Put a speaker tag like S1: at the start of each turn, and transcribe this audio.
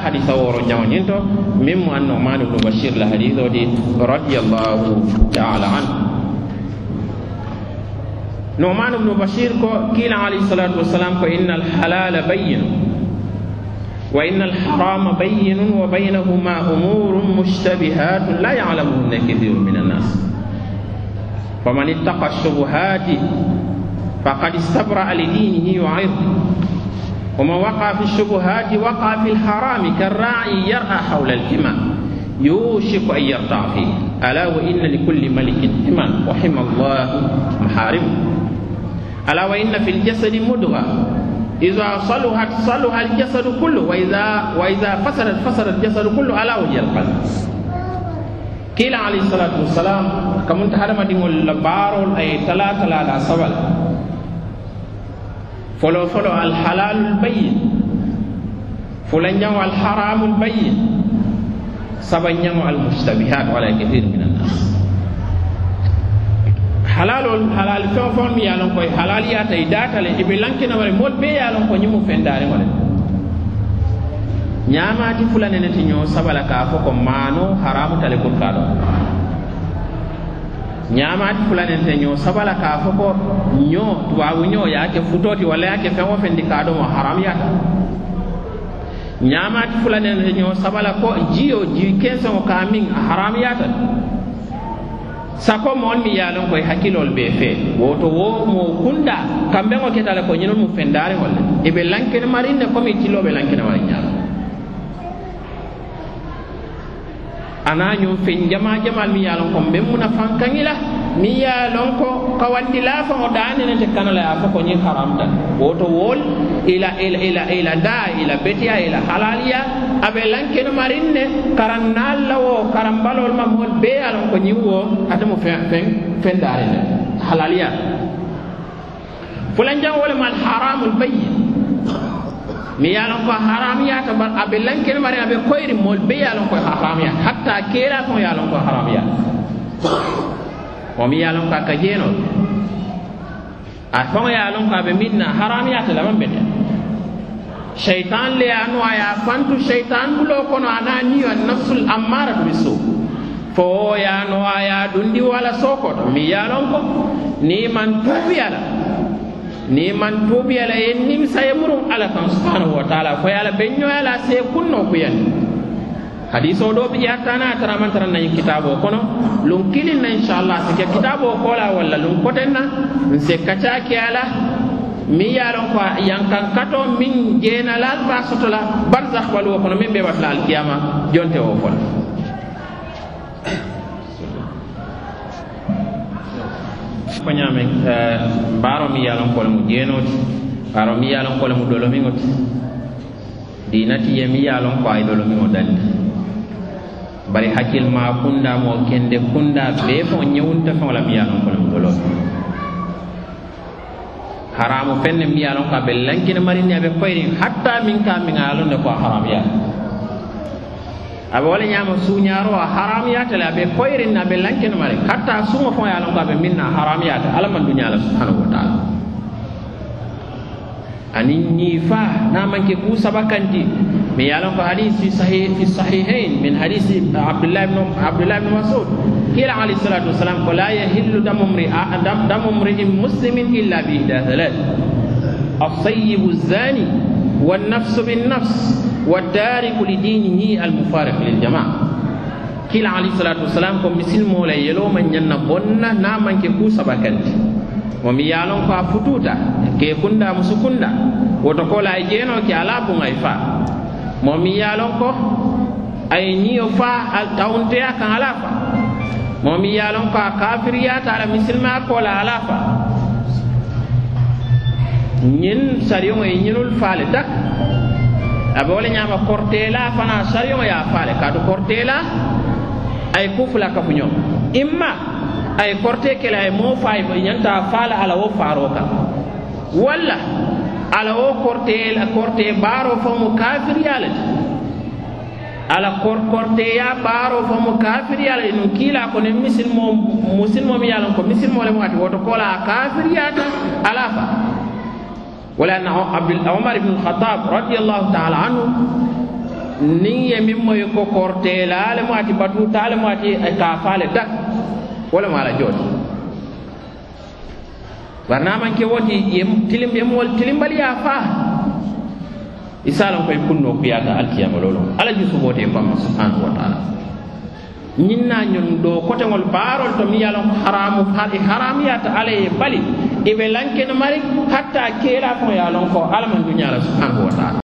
S1: hadisa woro ñawoñinto min mo an noman ibnu bashir la hadise odi radiallahu taala anhu noman ibnu bashir ko kiila alayhi salatu wassalam ko inna alhalala bayinu وإن الحرام بين وبينهما أمور مشتبهات لا يعلمهن كثير من الناس فمن اتقى الشبهات فقد استبرأ لدينه وعرضه ومن وقع في الشبهات وقع في الحرام كالراعي يرعى حول الحمى. يوشك أن يرتع فيه. ألا وإن لكل ملك حمى. وحمى الله محارمه ألا وإن في الجسد مدغة إذا صلحت صلح الجسد كله. وإذا وإذا فسدت فسد الجسد كله. ألا وهي القلب. كلا عليه الصلاة والسلام كم انت هذا مدين البارول أي ثلاثة لا سبل folo folo alhalalul bayin fulanñaŋo alharamul bayin sabanñaŋo almustabihat wala kathir min annas halalol halal feŋ feŋ mi ye a loŋ ko halal yaata i daata le i be lankinawo le moolu bee ye a loŋ ko ñimu feŋ daariŋo le. Ñaamaati fula nene ti ñoo saba la ka a fo ko maanoo haramu tale kur kaa ɗo ñaamaati fula nene te ñoo sabala ka fo ko ñoo tubaabu ñoo ye a ke futoti walla ye a ke feŋo fendi ka ɗo mo haram yaata ñaamaati fula nene te ñoo sabala ko jiyo ji kenseŋo ka miŋ a haram yaata sako mool mi yaalon koye hakkilol ɓe fee woto wo mo kunda kamɓe ŋo ketale ko ñinol mum fendaariŋol le e ɓe lankene marin ne comme tilloɓe lankene mari ñaala ana ñum fen jama jamal mi yaalon ko muna fankaŋi la mi yaalon ko kawandi laafaŋo ɗanenete kanala a fo ko ñin haramta woto wol ila ila ila ila da ila betiya ila halaliya aɓe lankene marin ne karan naalla wo karan balol ma mool be alon ko ñiŋ wo atemo fen fendaari ne halaliya fulanjaŋ wo le mal haramul bayin mi ye lon ko haramiyata bar aɓe lankene mari aɓe koyri mool be ye lon ko haramiyata hatta keela fon ye lon ko haramiyata o mi ye lon ko a ka jeenol a fon ye lon ko aɓe minna haramiyata laban bete shaitan le anu aya fantu shaitan bulo kono ana ni wa nafsul ammara bisu fo ya no aya dundi wala sokoto mi yalon ko ni man tubi ala ni man tubi ala en nim sayamuru ala kan subhanahu wa ta'ala fo yala benyo ala se kunno ko yan hadiso do bi yatana tara man tara nan kitabo kono lun kilin na inshallah se kitabo kola wala lun kotenna se kacha ke ala mi yaron ko yankan kato min jeenalal ba sotola barzakh walu kono min be watla alkiyama jonte o koñaame eh, mbaaro mi ye a loŋ ko le mu jeenoo ti mbaaro mi ye a loŋ ko le mu dolomiŋo ti diinati ye mi ye a loŋ ko a ye dolomiŋo dalli bari hakkilmaa kundaa moo kende kundaa bee faŋo ñewunta faŋo la mi ye a loŋ ko le mu doloo ti haramu fenne mi ye a loŋ ko a be lankine marinni a be koyiriŋ hatta miŋ ka miŋ a ye a loŋ ne ko a haramuyaa aɓe wala ñama suñaro a haram yatale aɓe koyrin aɓe lankine mari hatta suŋo fo yalon ko aɓe minna haram yata alaman duñala subhanahu wa taala ani ñifa na manke ku saba kanti mi yalon ko hadis fi sahih fi sahihain min hadis abdullah ibn abdullah ibn mas'ud kila alayhi salatu wasalam ko la yahillu damu mri damu mri'in muslimin illa bi thalath الصيب الزاني والنفس بالنفس والتارك لدينه المفارق للجماعة. كلا عليه الصلاة والسلام كم مثل مولا يلو من ينا بنا نامن كيكو سبكنت ومي يالون كو فتوتا كي كندا مسكندا. وتقول أي جينو كي على بون أي فا ومي يالون كو أي نيو فا التاونتيا كان على فا. ومي يالون كو كافريات على مثل ما قول على فا. ñin sariyoŋo ye ñinul faale tak abe wala ñama kortela fana sariyoma ya a faale kaatu kortela ay ku fula kafu ñoom imma ay korte kele ay moo fay ñanta faala ala wo faaro kan walla ala wo korte korte baaro fo mu kafiriya le ti ala kor korteya baaro famu mu kafiriya le nun kiila ko ne misilmo musilmo mi yalan ko misilmo le mo ati woto kola a kafiriyata ala fa ولأن عمر بن الخطاب رضي الله تعالى عنه نية مما يكو كورتي لا لماتي باتو تا لماتي كافالي تا ولا مالا جوت برنامج كي وتي يم تلم يم ول تلم بل يافا يسالون كي يكون نوبياتا الكيام لولو. على جسو بوتي بام سبحانه وتعالى. نينا نيون دو كوتي مول بارول تو ميالون حرام فاتي حرام ياتا عليه بالي i be lankene mari hatta keela fo ye a lon ko alla man duñala subhanahu wa taala.